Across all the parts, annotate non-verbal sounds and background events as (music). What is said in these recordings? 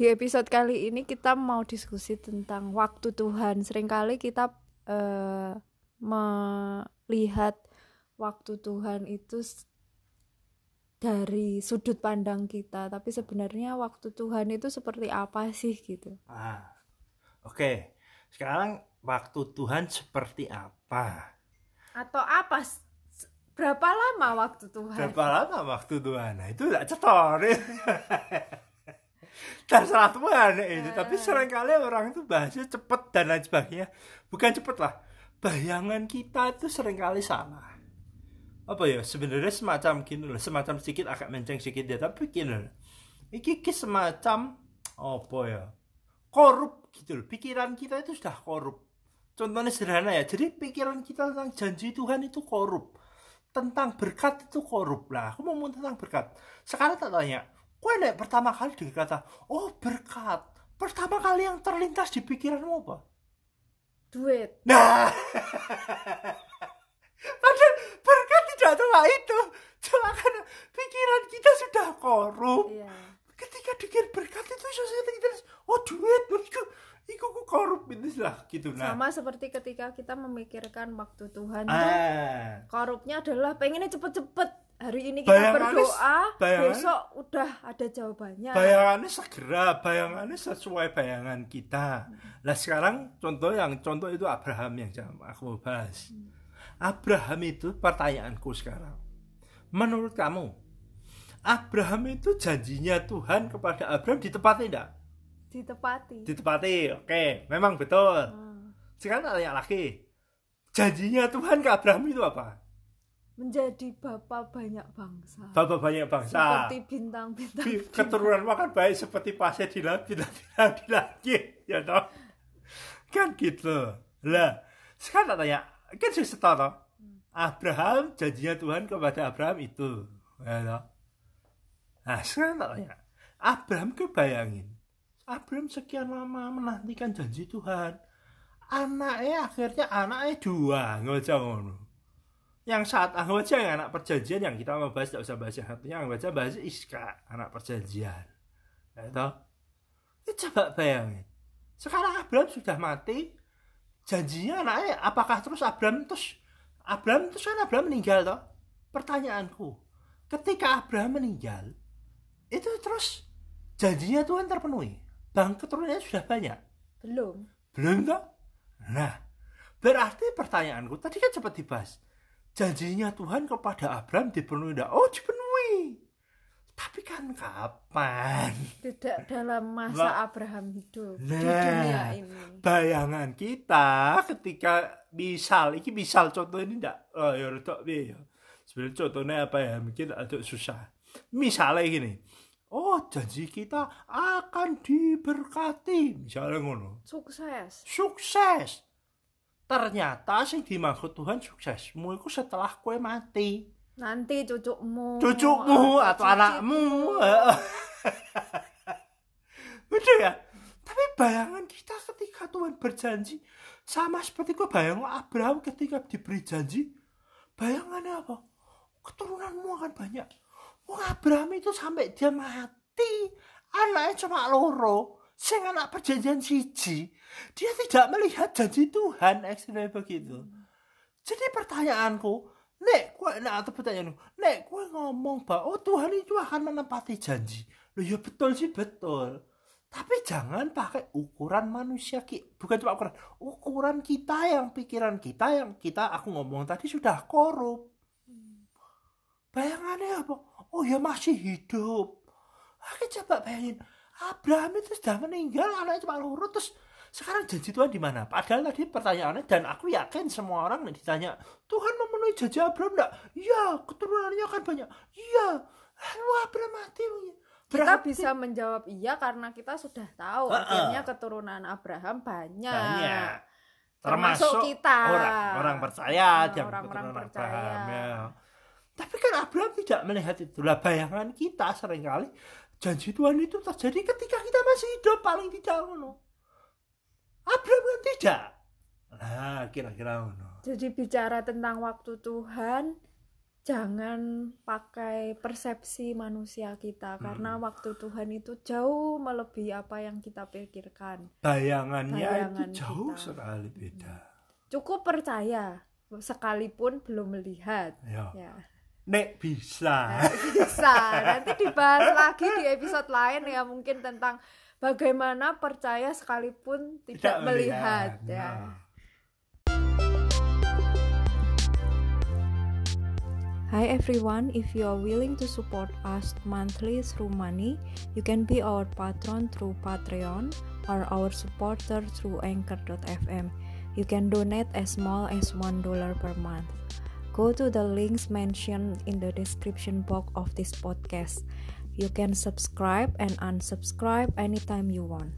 di episode kali ini kita mau diskusi tentang waktu Tuhan. Seringkali kita uh, melihat waktu Tuhan itu dari sudut pandang kita, tapi sebenarnya waktu Tuhan itu seperti apa sih gitu? Ah, oke. Okay. Sekarang waktu Tuhan seperti apa? Atau apa? Berapa lama waktu Tuhan? Berapa lama waktu Tuhan? Nah, itu tidak cetor. (laughs) terserah Tuhan itu tapi ah. sering kali orang itu bahasnya cepet dan lain sebagainya. Bukan cepet lah bayangan kita itu sering kali salah. Apa ya sebenarnya semacam gini loh semacam sedikit agak menceng sedikit ya tapi gini loh. Ini semacam apa ya korup gitu loh. Pikiran kita itu sudah korup. Contohnya sederhana ya jadi pikiran kita tentang janji Tuhan itu korup. Tentang berkat itu korup. Lah aku mau ngomong tentang berkat. Sekarang tak tanya Kue nek pertama kali dia kata, oh berkat. Pertama kali yang terlintas di pikiranmu apa? Duit. Nah. (laughs) Padahal berkat tidak cuma itu. Cuma karena pikiran kita sudah korup. Iya. Ketika dikir berkat itu sesuatu kita, oh duit, (laughs) itu iku ku korup itu lah gitu nah. Sama seperti ketika kita memikirkan waktu Tuhan ah. korupnya adalah pengennya cepet-cepet hari ini kita bayangannya, berdoa besok udah ada jawabannya. Bayangannya segera bayangannya sesuai bayangan kita. Hmm. nah sekarang contoh yang contoh itu Abraham yang aku mau bahas. Hmm. Abraham itu pertanyaanku sekarang. Menurut kamu Abraham itu janjinya Tuhan kepada Abraham ditepati tidak ditepati. Ditepati oke memang betul. Hmm. sekarang tanya lagi janjinya Tuhan ke Abraham itu apa menjadi bapak banyak bangsa. Bapak banyak bangsa. Seperti bintang-bintang. Keturunan makan baik seperti pasir di laut, di langit, ya toh. Kan gitu. Lah, sekarang tanya, kan sih toh. Abraham janjinya Tuhan kepada Abraham itu, ya toh. Nah, sekarang tanya, Abraham kebayangin. Abraham sekian lama menantikan janji Tuhan. Anaknya akhirnya anaknya dua, nggak ngono yang saat aku baca yang anak perjanjian yang kita mau bahas tidak usah bahas yang satunya yang baca bahas Iska anak perjanjian. Ya toh? Ini coba bayangin. Sekarang Abraham sudah mati janjinya anaknya apakah terus Abraham terus Abraham terus kan Abraham meninggal toh? Pertanyaanku ketika Abraham meninggal itu terus janjinya Tuhan terpenuhi? Bang keturunannya sudah banyak? Belum. Belum toh? Nah berarti pertanyaanku tadi kan cepat dibahas janjinya Tuhan kepada Abraham dipenuhi tidak? Oh dipenuhi. Tapi kan kapan? Tidak dalam masa Abraham hidup nah, di dunia ini. Bayangan kita ketika misal, ini misal contoh ini tidak, oh ya ya. Sebenarnya contohnya apa ya? Mungkin agak susah. Misalnya gini, oh janji kita akan diberkati, misalnya ngono. Sukses. Sukses ternyata sing dimaksud Tuhan suksesmu itu setelah kue mati. Nanti cucukmu. Cucukmu atau, atau anakmu. (laughs) Udah ya? Tapi bayangan kita ketika Tuhan berjanji sama seperti kue bayang Abraham ketika diberi janji bayangannya apa? Keturunanmu akan banyak. Wah Abraham itu sampai dia mati anaknya cuma loro sing anak perjanjian siji dia tidak melihat janji Tuhan. Ekstrim begitu. Jadi pertanyaanku nek kue nek atau pertanyaan nek kue ngomong bahwa oh Tuhan itu akan menepati janji. Lo ya betul sih betul. Tapi jangan pakai ukuran manusia ki bukan cuma ukuran ukuran kita yang pikiran kita yang kita aku ngomong tadi sudah korup. Bayangannya apa? Oh ya masih hidup. Aku coba bayangin Abraham itu sudah meninggal anaknya cuma lurut terus sekarang janji Tuhan di mana? Padahal tadi pertanyaannya dan aku yakin semua orang nih ditanya Tuhan memenuhi janji Abraham enggak? Iya, keturunannya akan banyak. Iya, lalu Abraham mati. Berarti, kita bisa menjawab iya karena kita sudah tahu uh, uh. akhirnya keturunan Abraham banyak. Banyak. Termasuk, Termasuk kita orang orang percaya oh, orang-orang percaya. Abraham, ya. Tapi kan Abraham tidak melihat itulah bayangan kita sering kali janji Tuhan itu terjadi ketika kita masih hidup paling tidak ngono Abraham kan tidak nah kira-kira ngono jadi bicara tentang waktu Tuhan jangan pakai persepsi manusia kita hmm. karena waktu Tuhan itu jauh melebihi apa yang kita pikirkan. Bayangannya Bayangan itu jauh kita. sekali beda. Cukup percaya sekalipun belum melihat. Ya. ya. Nek bisa. Nek bisa. Nanti dibahas lagi di episode lain ya mungkin tentang bagaimana percaya sekalipun tidak, tidak melihat, melihat ya. Nah. Hi everyone, if you are willing to support us monthly through money, you can be our patron through Patreon or our supporter through Anchor.fm. You can donate as small as $1 per month. Go to the links mentioned in the description box of this podcast. You can subscribe and unsubscribe anytime you want.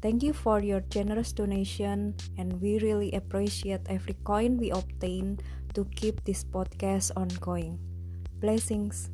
Thank you for your generous donation, and we really appreciate every coin we obtain to keep this podcast ongoing. Blessings.